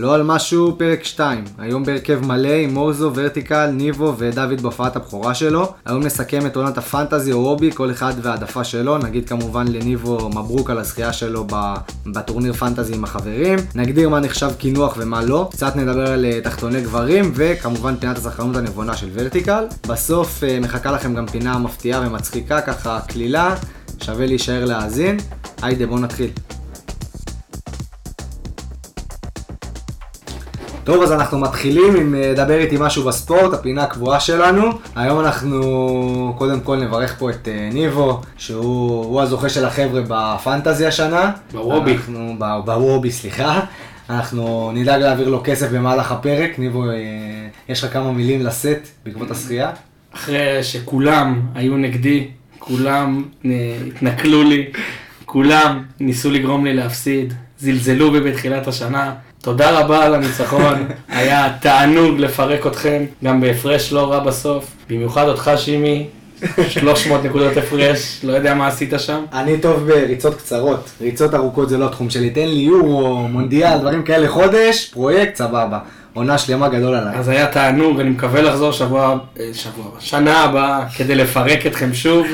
לא על משהו, פרק 2. היום בהרכב מלא עם מורזו, ורטיקל, ניבו ודוד בהופעת הבכורה שלו. היום נסכם את עונת הפנטזי או רובי, כל אחד והעדפה שלו. נגיד כמובן לניבו מברוק על הזכייה שלו בטורניר פנטזי עם החברים. נגדיר מה נחשב קינוח ומה לא. קצת נדבר על אה, תחתוני גברים, וכמובן פינת הזכרנות הנבונה של ורטיקל. בסוף אה, מחכה לכם גם פינה מפתיעה ומצחיקה, ככה קלילה. שווה להישאר להאזין. היידה, בואו נתחיל. טוב, אז אנחנו מתחילים עם אה, דבר איתי משהו בספורט, הפינה הקבועה שלנו. היום אנחנו קודם כל נברך פה את אה, ניבו, שהוא הזוכה של החבר'ה בפנטזי השנה. בוובי. אנחנו, בוובי, סליחה. אנחנו נדאג להעביר לו כסף במהלך הפרק. ניבו, אה, יש לך כמה מילים לשאת בעקבות השחייה? אחרי שכולם היו נגדי, כולם התנכלו לי, כולם ניסו לגרום לי להפסיד, זלזלו בי בתחילת השנה. תודה רבה על הניצחון, היה תענוג לפרק אתכם, גם בהפרש לא רע בסוף, במיוחד אותך שימי, 300 נקודות הפרש, לא יודע מה עשית שם. אני טוב בריצות קצרות, ריצות ארוכות זה לא התחום שלי, תן לי יורו, מונדיאל, דברים כאלה, חודש, פרויקט, סבבה. עונה שלמה גדול עליי. אז היה תענוג, אני מקווה לחזור שבוע, אה, שבוע, שנה הבאה, כדי לפרק אתכם שוב.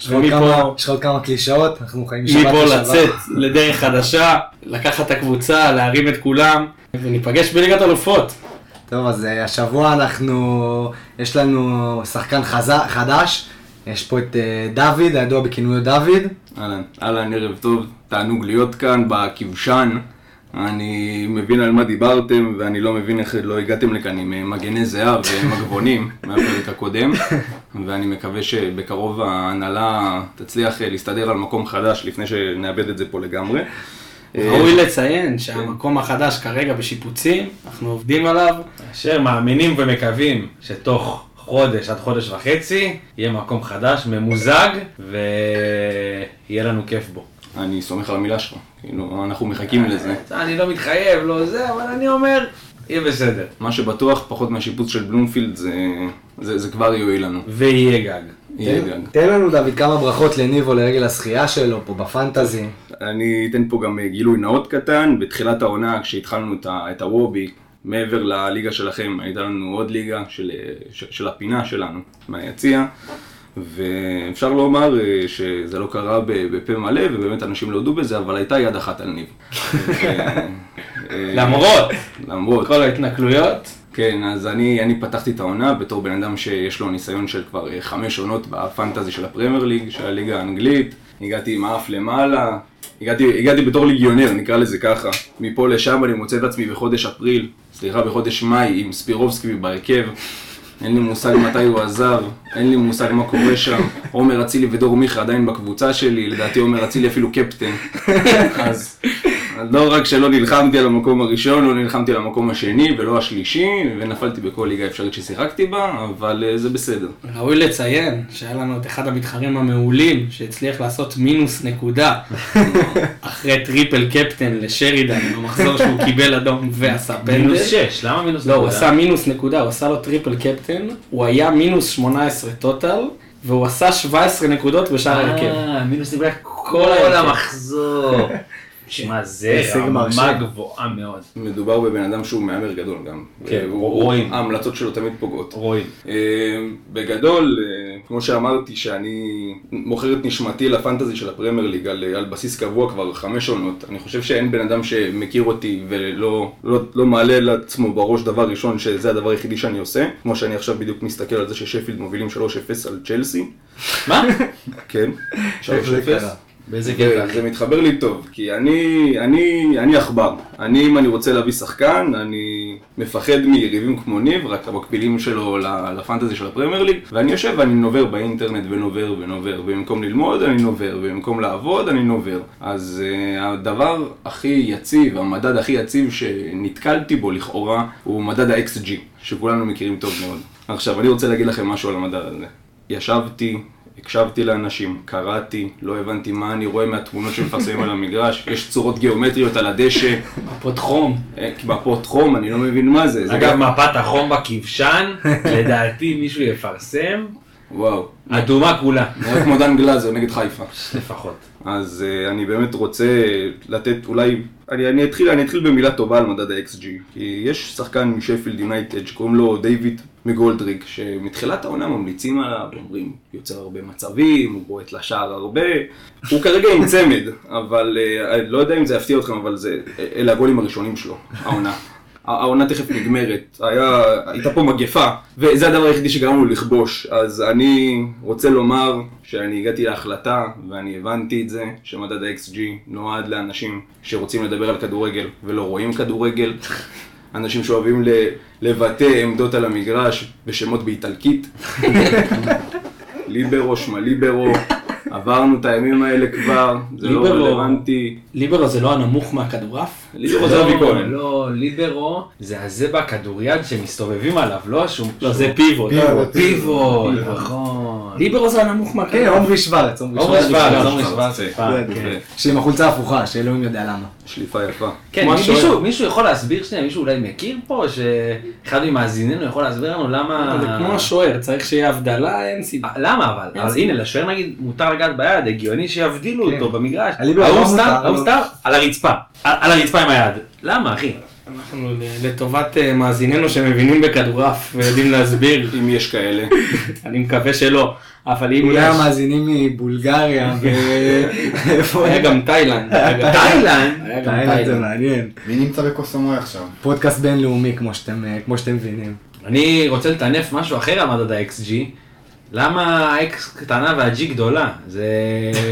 יש לך עוד כמה קלישאות, אנחנו חיים משבת לשבת. מפה לצאת לדרך חדשה, לקחת את הקבוצה, להרים את כולם, וניפגש בליגת אלופות. טוב, אז אה, השבוע אנחנו, יש לנו שחקן חדש, יש פה את אה, דוד, הידוע בכינויו דוד. אהלן, אהלן, ערב טוב, תענוג להיות כאן בכבשן. אני מבין על מה דיברתם, ואני לא מבין איך לא הגעתם לכאן עם אה, מגני זהב ומגבונים מהפרק הקודם, ואני מקווה שבקרוב ההנהלה תצליח אה, להסתדר על מקום חדש לפני שנאבד את זה פה לגמרי. ראוי לציין שהמקום החדש כרגע בשיפוצים, אנחנו עובדים עליו. אשר מאמינים ומקווים שתוך חודש עד חודש וחצי יהיה מקום חדש, ממוזג, ויהיה לנו כיף בו. אני סומך על המילה שלך, כאילו, אנחנו מחכים לזה. אני לא מתחייב, לא זה, אבל אני אומר, יהיה בסדר. מה שבטוח, פחות מהשיפוץ של בלומפילד, זה, זה, זה כבר יועיל לנו. ויהיה גג. יהיה גג. תן לנו, דוד, כמה ברכות לניבו לרגל השחייה שלו פה בפנטזי. אני אתן פה גם גילוי נאות קטן. בתחילת העונה, כשהתחלנו את הוובי, מעבר לליגה שלכם, הייתה לנו עוד ליגה של, של, של הפינה שלנו, מהיציע. ואפשר לומר אה, שזה לא קרה בפה מלא, ובאמת אנשים לא הודו בזה, אבל הייתה יד אחת על ניב. אה, למרות, למרות כל ההתנכלויות. כן, אז אני, אני פתחתי את העונה בתור בן אדם שיש לו ניסיון של כבר אה, חמש עונות בפנטזי של הפרמייר ליג, של הליגה האנגלית. הגעתי עם האף למעלה, הגעתי, הגעתי בתור ליגיונר, נקרא לזה ככה. מפה לשם אני מוצא את עצמי בחודש אפריל, סליחה, בחודש מאי, עם ספירובסקי בהרכב. אין לי מושג מתי הוא עזב, אין לי מושג מה קורה שם. עומר אצילי ודור מיכה עדיין בקבוצה שלי, לדעתי עומר אצילי אפילו קפטן. אז לא רק שלא נלחמתי על המקום הראשון, לא נלחמתי על המקום השני ולא השלישי, ונפלתי בכל ליגה אפשרית ששיחקתי בה, אבל uh, זה בסדר. ראוי לציין שהיה לנו את אחד המתחרים המעולים, שהצליח לעשות מינוס נקודה, אחרי triple captain לשרידן, במחזור שהוא קיבל אדום ועשה פנדל. מינוס 6, למה מינוס נקודה? לא, הוא עשה מינוס נקודה, הוא עשה לו triple captain, הוא היה מינוס 18 total. והוא עשה 17 נקודות בשער ההרכב. אה, מינוס נקודה כל המחזור. שמע, זה רמה גבוהה מאוד. מדובר בבן אדם שהוא מהמר גדול גם. כן, רואים. ההמלצות שלו תמיד פוגעות. רואים. אה, בגדול, אה, כמו שאמרתי, שאני מוכר את נשמתי לפנטזי של הפרמייר ליג על, על בסיס קבוע כבר חמש עונות. אני חושב שאין בן אדם שמכיר אותי ולא לא, לא מעלה לעצמו בראש דבר ראשון שזה הדבר היחידי שאני עושה. כמו שאני עכשיו בדיוק מסתכל על זה ששפילד מובילים 3-0 על צ'לסי. מה? כן, 3-0. באיזה קטע? זה מתחבר לי טוב, כי אני, אני, אני עכבר. אני, אם אני רוצה להביא שחקן, אני מפחד מיריבים כמו ניב, רק המקבילים שלו לפנטזי של הפרמייר ליג, ואני יושב ואני נובר באינטרנט ונובר ונובר, ובמקום ללמוד אני נובר, ובמקום לעבוד אני נובר. אז uh, הדבר הכי יציב, המדד הכי יציב שנתקלתי בו לכאורה, הוא מדד ה-XG, שכולנו מכירים טוב מאוד. עכשיו, אני רוצה להגיד לכם משהו על המדד הזה. ישבתי, הקשבתי לאנשים, קראתי, לא הבנתי מה אני רואה מהתמונות שמפרסמים על המגרש, יש צורות גיאומטריות על הדשא. מפות חום. אה, מפות חום, אני לא מבין מה זה. אגב, מפת החום בכבשן, לדעתי מישהו יפרסם. וואו. אדומה כולה. נראה כמו דן גלאזר נגד חיפה. לפחות. אז uh, אני באמת רוצה לתת אולי, אני, אני, אתחיל, אני אתחיל במילה טובה על מדד ה-XG, כי יש שחקן משפילד יונייטד שקוראים לו דיוויד מגולדריק, שמתחילת העונה ממליצים עליו, אומרים, יוצר הרבה מצבים, הוא בועט לשער הרבה, הוא כרגע עם צמד, אבל uh, לא יודע אם זה יפתיע אתכם, אבל זה, אלה הגולים הראשונים שלו, העונה. העונה תכף נגמרת, היה, הייתה פה מגפה, וזה הדבר היחידי שגרם לו לכבוש. אז אני רוצה לומר שאני הגעתי להחלטה, ואני הבנתי את זה, שמדד ה-XG נועד לאנשים שרוצים לדבר על כדורגל ולא רואים כדורגל. אנשים שאוהבים ל- לבטא עמדות על המגרש בשמות באיטלקית. ליברו, שמע ליברו, עברנו את הימים האלה כבר, זה לא רלוונטי. ליברו זה לא הנמוך מהכדורעף? ליברו זה אבי כהן. לא, ליברו זה הזה בכדוריד שמסתובבים עליו, לא השום... לא, זה פיבוט. פיבוט. פיבו, נכון. ליברו זה הנמוך כן, מהכדורעף. עומרי שוורץ, עומרי שוורץ. עומרי שוורץ. פעם, כן. כן. שעם החולצה הפוכה, שאלוהים יודע למה. שליפה יפה. כן. מישהו- יכול להסביר שנייה, מישהו אולי מכיר פה, שאחד ממאזיננו יכול להסביר לנו למה... זה כמו השוער, צריך שיהיה הבדלה, אין סיבה. למה אבל? סיבה. הנה, לשוער נגיד מותר לגעת ביד, הגיוני שיבדילו כן. אותו במגרש. הליבר ההוא לא סתם, מותר, ההוא לא. סתם, על הרצפה. על על הרצפה עם היד. למה, אחי? אנחנו ל- לטובת אה, מאזיננו שמבינים בכדורעף ויודעים להסביר, אם יש כאלה. אני מקווה שלא, אבל אם אולי יש, המאזינים מבולגריה, ואיפה היה גם תאילנד, תאילנד? תאילנד זה. מעניין. מי נמצא בקוסמוי עכשיו? פודקאסט בינלאומי כמו שאתם אה, מבינים. אני רוצה לטנף משהו אחר על מדד ה-XG. למה ה-X קטנה וה-G גדולה? זה,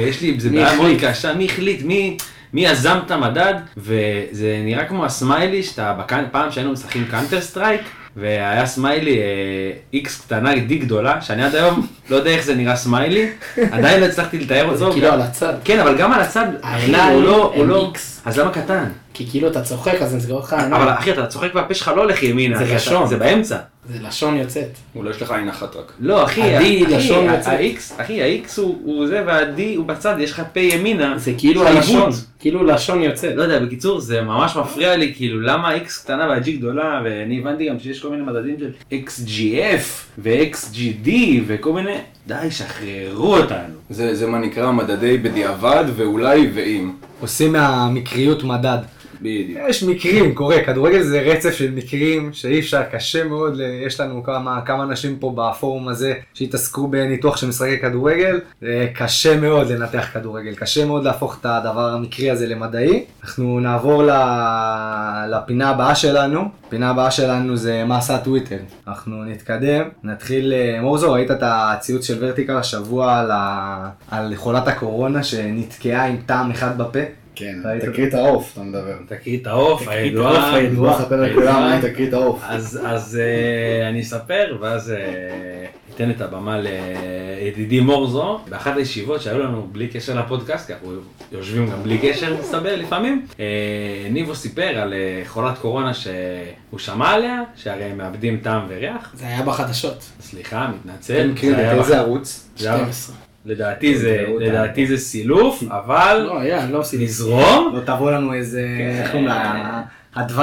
יש לי, זה בעיה מאוד? קשה, מי החליט? מי, מי יזם את המדד? וזה נראה כמו הסמיילי שאתה, בקאנ- פעם שהיינו משחקים קאנטר סטרייק, והיה סמיילי אה, X קטנה, D גדולה, שאני עד היום לא יודע איך זה נראה סמיילי, עדיין לא הצלחתי לתאר אותו. זה כאילו גם- על הצד. כן, אבל גם על הצד, אחי, הוא לא, הוא לא. אז למה קטן? כי כאילו אתה צוחק אז נסגור לך. אבל אחי, אתה צוחק והפה שלך לא הולך ימינה, זה לשון. זה באמצע. זה לשון יוצאת. אולי יש לך עין אחת רק. לא, אחי, ה-D אחי, לשון יוצאת. אחי, ה-X הוא זה וה-D הוא בצד, יש לך פה ימינה. זה כאילו הלשון. כאילו לשון יוצאת. לא יודע, בקיצור, זה ממש מפריע לי, כאילו, למה ה-X קטנה וה-G גדולה, ואני הבנתי גם שיש כל מיני מדדים של XGF ו-XGD וכל מיני, די, שחררו אותנו. זה, זה מה נקרא מדדי בדיעבד ואולי ואם. עושים מהמקריות מדד. בדיוק. יש מקרים, קורה, כדורגל זה רצף של מקרים שאי אפשר, קשה מאוד, ל- יש לנו כמה, כמה אנשים פה בפורום הזה שהתעסקו בניתוח של משחקי כדורגל, זה קשה מאוד לנתח כדורגל, קשה מאוד להפוך את הדבר המקרי הזה למדעי. אנחנו נעבור לפינה הבאה שלנו, הפינה הבאה שלנו זה מה עשה טוויטר. אנחנו נתקדם, נתחיל, אה, מורזו, ראית את הציוץ של ורטיקל השבוע על, ה... על חולת הקורונה שנתקעה עם טעם אחד בפה? כן, את העוף, אתה מדבר. תקריא את העוף, הידועה. העוף, הידועה. בוא נספר לכולם מה את העוף. אז, אז אה, אני אספר, ואז אה, אתן את הבמה לידידי מורזו. באחת הישיבות שהיו לנו בלי קשר לפודקאסט, כי אנחנו יושבים גם בלי קשר, מסתבר, לפעמים, אה, ניבו סיפר על חולת קורונה שהוא שמע עליה, שהרי הם מאבדים טעם וריח. זה היה בחדשות. סליחה, מתנצל. מכיר זה היה באיזה בח- ערוץ? זה היה- 12. לדעתי זה, תראו אותנו. לדעתי זה סילוף, אבל לא, לא. נזרום. לא תבוא לנו איזה, איך קוראים לה,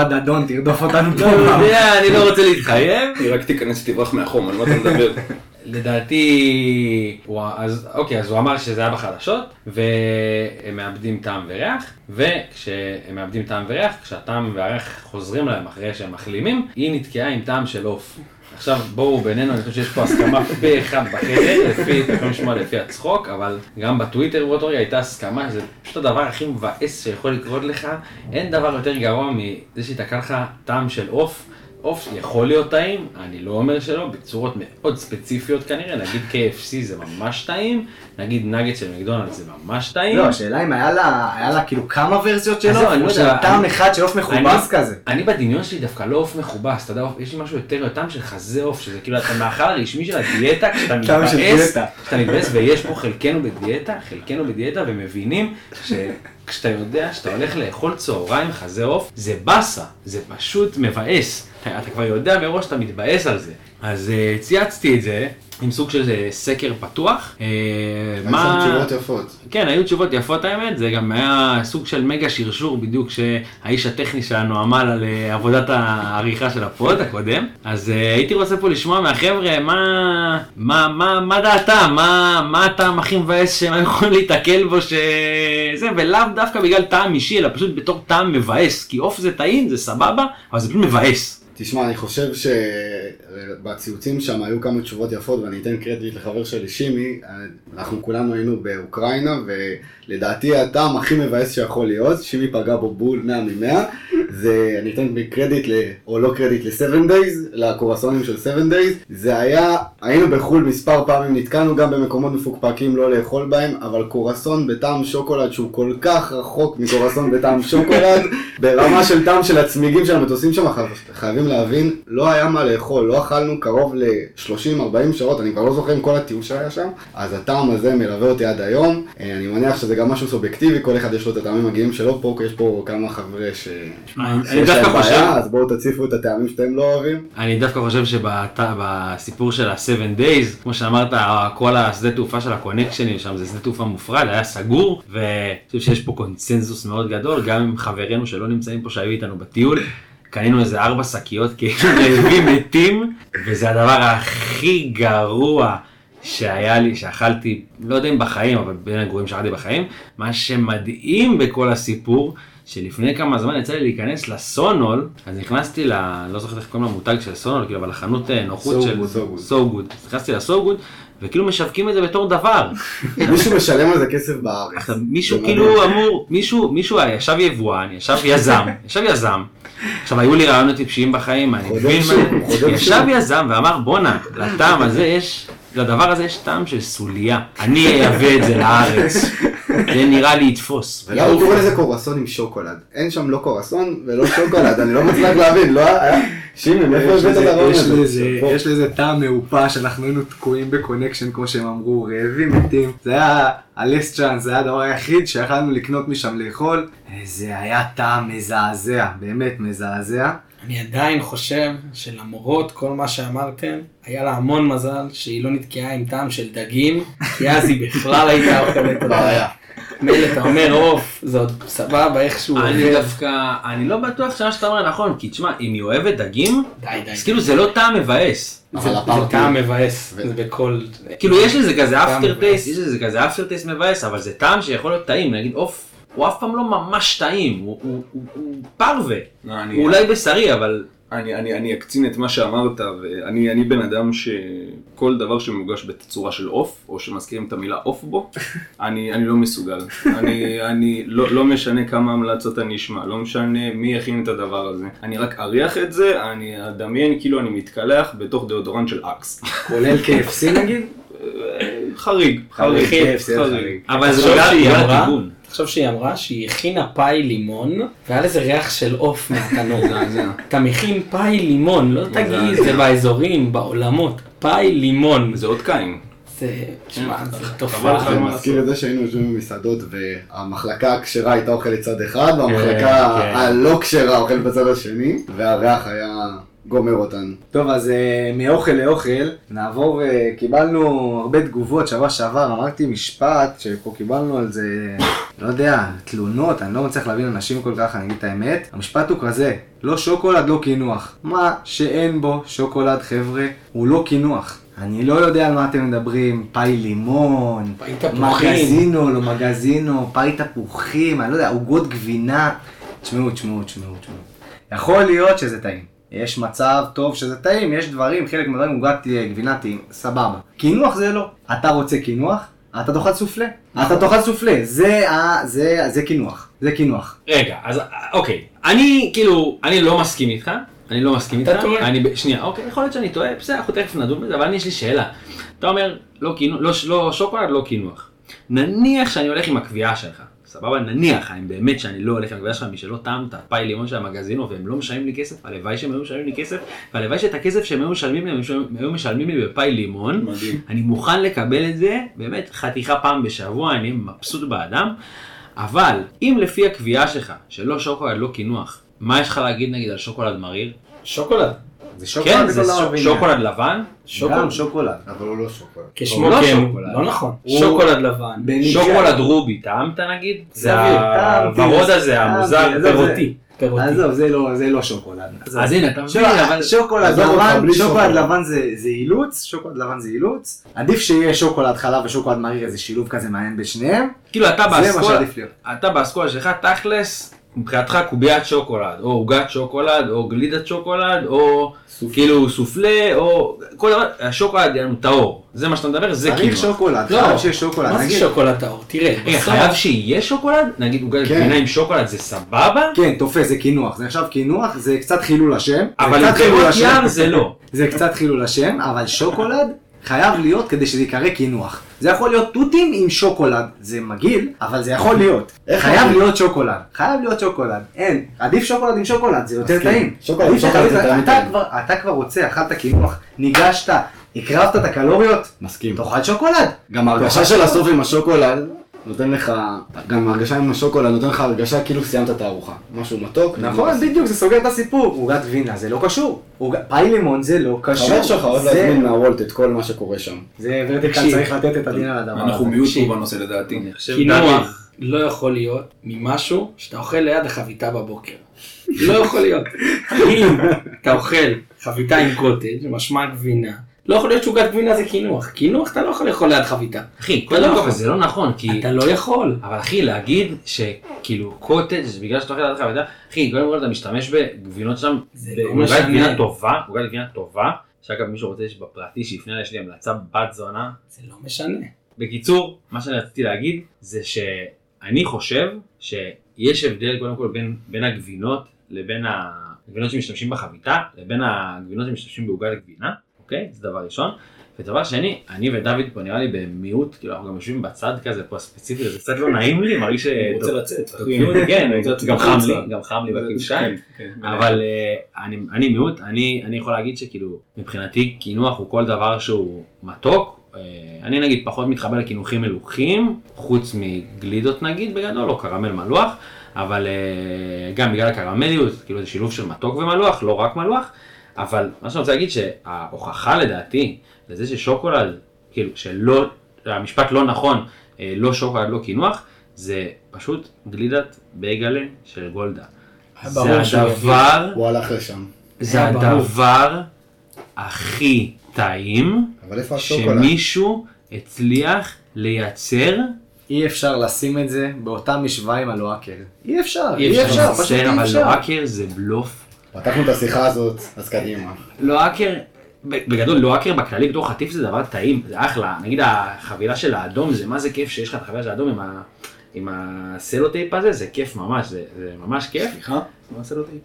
דדון תרדוף אותנו לא. יודע, אני לא רוצה להתחייב. היא רק תיכנס ותברח מהחום, על מה אתה מדבר? לדעתי, אז, אוקיי, אז הוא אמר שזה היה בחדשות, והם מאבדים טעם וריח, וכשהם מאבדים טעם וריח, כשהטעם והריח חוזרים להם אחרי שהם מחלימים, היא נתקעה עם טעם של עוף. עכשיו בואו בינינו, אני חושב שיש פה הסכמה פה אחד בחדר, לפי, אתם יכולים לשמוע לפי הצחוק, אבל גם בטוויטר באותו רגע הייתה הסכמה, זה פשוט הדבר הכי מבאס שיכול לקרות לך, אין דבר יותר גרוע מזה שיתקע לך טעם של עוף. עוף יכול להיות טעים, אני לא אומר שלא, בצורות מאוד ספציפיות כנראה, נגיד KFC זה ממש טעים, נגיד נגד של מקדונלדס זה ממש טעים. לא, השאלה אם היה לה, היה לה כאילו כמה ורסיות של עוף, או של טעם אחד של עוף מכובס כזה. אני בדמיון שלי דווקא לא עוף מכובס, אתה יודע, יש לי משהו יותר טעם של חזה עוף, שזה כאילו אתה מאכל הרשמי של הדיאטה, כשאתה מתבאס. כשאתה מתבאס ויש פה חלקנו בדיאטה, חלקנו בדיאטה ומבינים שכשאתה יודע שאתה הולך לאכול צהריים חזה עוף, זה באסה, זה פשוט מבאס. אתה כבר יודע מראש שאתה מתבאס על זה. אז אה, צייצתי את זה עם סוג של אה, סקר פתוח. אה, היו שם תשובות יפות. כן, היו תשובות יפות האמת, זה גם היה סוג של מגה שרשור בדיוק שהאיש הטכני שלנו עמל על אה, עבודת העריכה של הפוד הקודם. אז אה, הייתי רוצה פה לשמוע מהחבר'ה מה, מה, מה, מה דעתם, מה, מה הטעם הכי מבאס שהם יכולים להתקל בו, שזה, ולאו דווקא בגלל טעם אישי, אלא פשוט בתור טעם מבאס, כי עוף זה טעים, זה סבבה, אבל זה פשוט מבאס. תשמע, אני חושב שבציוצים שם היו כמה תשובות יפות, ואני אתן קרדיט לחבר שלי, שימי. אנחנו כולנו היינו באוקראינה, ולדעתי הטעם הכי מבאס שיכול להיות, שימי פגע בו בול 100 מ-100. זה, אני אתן קרדיט, ל, או לא קרדיט, ל-7 Days, לקורסונים של 7 Days. זה היה, היינו בחו"ל מספר פעמים, נתקענו גם במקומות מפוקפקים לא לאכול בהם, אבל קורסון בטעם שוקולד שהוא כל כך רחוק מקורסון בטעם שוקולד, ברמה של טעם של הצמיגים של המטוסים שם, חייב- חייבים להבין, לא היה מה לאכול, לא אכלנו קרוב ל-30-40 שעות, אני כבר לא זוכר עם כל הטיול שהיה שם, אז הטעם הזה מלווה אותי עד היום. אה, אני מניח שזה גם משהו סובייקטיבי, כל אחד יש לו את הטעמים המגיעים שלו, פה יש פה כמה חבר'ה ש... אני שיש דווקא להם חושב- בעיה, אז בואו תציפו את הטעמים שאתם לא אוהבים. אני דווקא חושב שבסיפור של ה-7 Days, כמו שאמרת, כל השדה תעופה של הקונקשנים שם זה שדה תעופה מופרד, היה סגור, ואני חושב שיש פה קונצנזוס מאוד גדול, גם עם חברינו שלא נמצאים פה שהיו איתנו בטיול. קנינו איזה ארבע שקיות כאילו רעבים מתים, וזה הדבר הכי גרוע שהיה לי, שאכלתי, לא יודע אם בחיים, אבל בין הגרועים שאכלתי בחיים. מה שמדהים בכל הסיפור, שלפני כמה זמן יצא לי להיכנס לסונול, אז נכנסתי ל... לא זוכר איך קוראים למותג של סונול, כאילו, אבל לחנות אה, נוחות So של... So Good. נכנסתי ל-So Good, וכאילו משווקים את זה בתור דבר. מישהו משלם על זה כסף בארץ. מישהו כאילו. אמור, מישהו, מישהו ישב יבואן, ישב יזם, ישב יזם. עכשיו היו לי רעיונות טיפשיים בחיים, אני מבין מה זה. ישב. יזם ואמר בואנה, לטעם הזה יש, לדבר הזה יש טעם של סוליה. אני אייבא את זה לארץ, זה נראה לי יתפוס. הוא קורא לזה קורסון עם שוקולד? אין שם לא קורסון ולא שוקולד, אני לא מצליח להבין, לא היה? שימי, מאיפה יש הבאת את לזה- הרעיון הזה? יש לזה טעם מעופש, אנחנו היינו תקועים בקונקשן כמו שהם אמרו, רעבים מתים. זה היה הלסט צ'אנס, זה היה הדבר היחיד שיכלנו לקנות משם לאכול. זה היה טעם מזעזע, באמת מזעזע. אני עדיין חושב שלמרות כל מה שאמרתם, היה לה המון מזל שהיא לא נתקעה עם טעם של דגים, כי אז היא בכלל הייתה אוכלת בעיה. מילא אתה אומר עוף, זה עוד סבבה איכשהו אני. דווקא, אני לא בטוח שמה שאתה אומר נכון, כי תשמע, אם היא אוהבת דגים. אז כאילו זה לא טעם מבאס. זה- טעם מבאס, זה בכל... כאילו יש לזה כזה אפטר. טייסט, יש לזה כזה אפטר טייסט מבאס, אבל זה טעם שיכול להיות טעים, נגיד עוף, הוא אף פעם לא ממש טעים, הוא- פרווה, לא, הוא אולי בשרי, אבל אני, אני, אני אקצין את מה שאמרת, ואני אני בן אדם שכל דבר שמוגש בתצורה של עוף, או שמזכירים את המילה עוף בו, אני, אני לא מסוגל. אני, אני לא, לא משנה כמה המלצות אני אשמע, לא משנה מי יכין את הדבר הזה. אני רק אריח את זה, אני אדמיין כאילו אני מתקלח בתוך דאודורנט של אקס. כולל KFC נגיד? חריג, חריג, חריג. חריג. אבל זה בגלל שהיא אמרה- תחשוב שהיא אמרה שהיא הכינה פאי לימון, והיה לזה ריח של עוף מהתנור. אתה מכין פאי לימון, לא תגיד. זה באזורים, בעולמות. פאי לימון. זה עוד קין. זה, תשמע, זה חבל תופעה. זה מזכיר את זה שהיינו יושבים במסעדות והמחלקה הכשרה הייתה אוכלת צד אחד והמחלקה כן. הלא כשרה אוכלת בצד השני והריח היה גומר אותנו. טוב, אז אה, מאוכל לאוכל, נעבור, אה, קיבלנו הרבה תגובות שבוע שעבר, אמרתי משפט שפה קיבלנו על זה, לא יודע, תלונות, אני לא מצליח להבין אנשים כל כך, אני אגיד את האמת. המשפט הוא כזה, לא שוקולד, לא קינוח. מה שאין בו שוקולד, חבר'ה, הוא לא קינוח. אני לא יודע על מה אתם מדברים, פאי לימון, פאי תפוחים. מגזינו, לא מגזינו, פאי תפוחים, אני לא יודע, עוגות גבינה. תשמעו, תשמעו, תשמעו, תשמעו. יכול להיות שזה טעים. יש מצב טוב שזה טעים, יש דברים, חלק מהדברים עוגת אה, גבינה טעים, סבבה. קינוח זה לא. אתה רוצה קינוח? אתה תאכל סופלה. אתה תאכל סופלה, זה, ה- זה, זה קינוח. זה קינוח. רגע, אז אוקיי, אני כאילו, אני לא מסכים איתך, אני לא מסכים אתה איתך, טועה. אני, ב- שנייה, אוקיי, יכול להיות שאני טועה, בסדר, אנחנו תכף נדון בזה, אבל אני יש לי שאלה. אתה אומר, לא, לא, לא שוקולד, לא קינוח. נניח שאני הולך עם הקביעה שלך, סבבה? נניח, אם באמת שאני לא הולך הקביעה שלך, מי שלא טעם את הפאי לימון של המגזינו והם לא משלמים לי כסף, הלוואי שהם היו משלמים לי כסף, והלוואי שאת הכסף שהם היו משלמים לי, הם היו משלמים לי בפאי לימון. מדהים. אני מוכן לקבל את זה, באמת חתיכה פעם בשבוע, אני מבסוט באדם, אבל אם לפי הקביעה שלך, שלא שוקולד, לא קינוח, מה יש לך להגיד נגיד על שוקולד מריר? שוקולד. זה שוקולד כן, זה ועניין. שוקולד לבן, גם שוקולד. אבל הוא לא שוקולד. כשמו לא כן, שוקולד. לא נכון. הוא- שוקולד לבן. שוקולד רובי, טעמת נגיד? זה הוורוד הזה, המוזר, פירותי. עזוב, זה לא- זה לא שוקולד. אז הנה, אתה מבין, אבל... שוקולד לבן, שוקולד. לבן זה זה אילוץ, שוקולד לבן זה אילוץ. עדיף שיהיה שוקולד חלב ושוקולד מריר, איזה שילוב כזה מעניין בין שניהם. כאילו אתה זה מה באסכולה, שעדיף להיות. אתה באסכולה שלך תכלס, מבחינתך קוביית שוקולד, או עוגת שוקולד, או גלידת שוקולד, או כאילו סופלה, או כל דבר, השוקולד יענו טהור, זה מה שאתה מדבר, זה צריך כאילו. שוקולד, לא. חייב שיהיה שוקולד. מה זה שוקולד טהור? תראה, רגע, בסוף- חייב שיהיה שוקולד? נגיד עוגת כן. גבינה עם שוקולד זה סבבה? כן, תופס, זה קינוח. זה נחשב קינוח, זה קצת חילול השם. אבל עם קצת חילול פירות השם. ים זה לא. זה קצת חילול השם, אבל שוקולד חייב להיות כדי שזה ייקרא קינוח. זה יכול להיות תותים עם שוקולד, זה מגעיל, אבל זה יכול להיות. חייב? להיות שוקולד, חייב להיות שוקולד. אין, עדיף שוקולד עם שוקולד, זה יותר. טעים. שוקולד עם שוקולד זה יותר טעים. אתה כבר רוצה, אכלת קינוח, ניגשת, הקרבת את הקלוריות, מסכים. תאכל שוקולד. גם ההרגשה של הסוף עם השוקולד נותן לך, גם ההרגשה עם השוקולד נותן לך הרגשה כאילו סיימת את הארוחה. משהו מתוק. נכון, בדיוק, זה סוגר את הסיפור. עוגת גבינה זה לא קשור. פאי לימון זה לא קשור. חבר שלך אוהב להזמין מהוולט את כל מה שקורה שם. זה ורטיקל. צריך לתת את הדין על הדבר הזה. אנחנו מיעוט. פה בנושא לדעתי. קינוח לא יכול להיות ממשהו שאתה אוכל ליד החביתה בבוקר. לא יכול להיות. אם אתה אוכל חביתה עם קוטג', משמע גבינה, לא יכול להיות שעוגת גבינה זה קינוח. קינוח אתה לא יכול לאכול ליד חביתה. אחי, קודם לא כל. זה לא נכון, כי... אתה לא יכול. אבל אחי, להגיד שכאילו קוטג' זה בגלל שאתה אוכל לידך ואתה, אחי, קודם כל אתה משתמש בגבינות שם, זה לא. גבינה טובה, עוגת גבינה טובה, שאגב מישהו רוצה יש בפרטי שיפנה אליי, יש לי המלצה בת זונה. זה לא משנה. בקיצור, מה שאני רציתי להגיד זה שאני חושב שיש הבדל קודם כל בין, בין הגבינות לבין הגבינות שמשתמשים בחביתה לבין הגבינות שמשתמשים בעוגת גבינה, אוקיי? זה דבר ראשון. ודבר שני, אני ודוד פה נראה לי במיעוט, כאילו אנחנו גם יושבים בצד כזה פה ספציפי, זה קצת לא נעים לי, מרגיש ש... רוצה לצאת, כן, גם חם. לי, גם חם לי בכבשיים. כן, כן. אבל אה, אני, מיעוט, אני, אני יכול להגיד שכאילו מבחינתי קינוח הוא כל דבר שהוא מתוק. אה, אני נגיד פחות מתחבר לקינוחים מלוכים, חוץ מגלידות נגיד בגדול, או קרמל מלוח, אבל אה, גם בגלל הקרמליות, כאילו זה שילוב של מתוק ומלוח, לא רק מלוח, אבל מה שאני רוצה להגיד שההוכחה לדעתי לזה ששוקולד, כאילו שלא, המשפט לא נכון, אה, לא שוקולד, לא קינוח, זה פשוט גלידת בייגלה של גולדה. זה הדבר, הוא הלך לשם. זה. הדבר הכי טעים אבל איפה השוקולד? שמישהו הצליח לייצר. אי אפשר לשים את זה באותה משוואה עם הלואקר. אי אפשר, אי אפשר, פשוט אי אבל אפשר. לואקר זה בלוף. פתחנו את השיחה הזאת, אז קדימה. לואקר, בגדול לואקר בכללי בתור חטיף זה דבר טעים, זה אחלה. נגיד החבילה של האדום זה מה זה כיף שיש לך את החבילה של האדום עם ה... עם הסלוטייפ הזה, זה כיף ממש, זה, זה ממש כיף. סליחה? מה טיפ?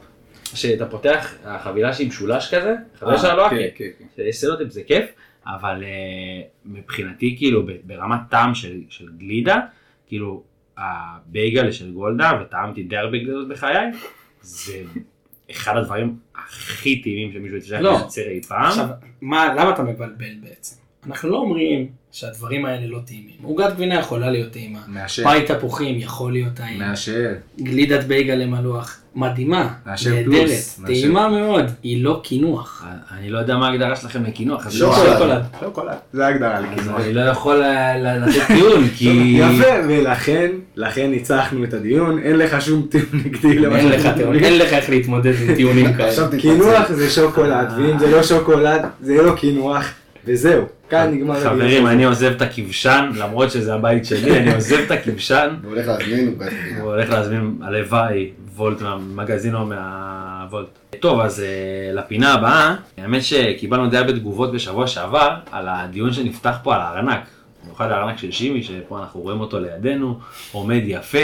שאתה פותח, החבילה שהיא משולש כזה, החבילה אה, של הלואקר. כן, כן, כן. שיש סלוטיפ זה כיף, אבל uh, מבחינתי כאילו ברמת טעם של, של גלידה, כאילו הבייגלה של גולדה, וטעמתי די הרבה גלידות בחיי, זה אחד הדברים הכי טעימים שמישהו הצליח לא. לייצר אי פעם. עכשיו, מה, למה אתה מבלבל בעצם? אנחנו לא אומרים שהדברים האלה לא טעימים. עוגת גבינה יכולה להיות טעימה. מאשר, פאי תפוחים יכול להיות טעים. מאשר. גלידת בייגל למלוח, מדהימה, מאשר נהדרת, פלוס, טעימה מאוד, היא לא קינוח. אני לא יודע מה ההגדרה שלכם לקינוח, שוקולד. שוקולד. זה ההגדרה אז לכינוח. אני לא יכול אה, ל- לתת טיעון, כי... יפה, ולכן, לכן ניצחנו את הדיון, אין לך שום טיעון נגדי אין לך טיעון. אין לך איך להתמודד עם טיעונים כאלה. קינוח זה שוקולד, ואם זה לא שוקולד, זה לא קינוח, וזהו. כאן נגמר הדיון. חברים, אני עוזב את הכבשן, למרות שזה הבית שלי, אני עוזב את הכבשן. הוא הולך להזמין. הוא הולך להזמין, הלוואי, וולט מהמגזין או מהוולט. טוב, אז אה, לפינה הבאה, האמת שקיבלנו די הרבה תגובות בשבוע שעבר על הדיון שנפתח פה על הארנק. במיוחד הארנק של שימי, שפה אנחנו רואים אותו לידינו, עומד יפה,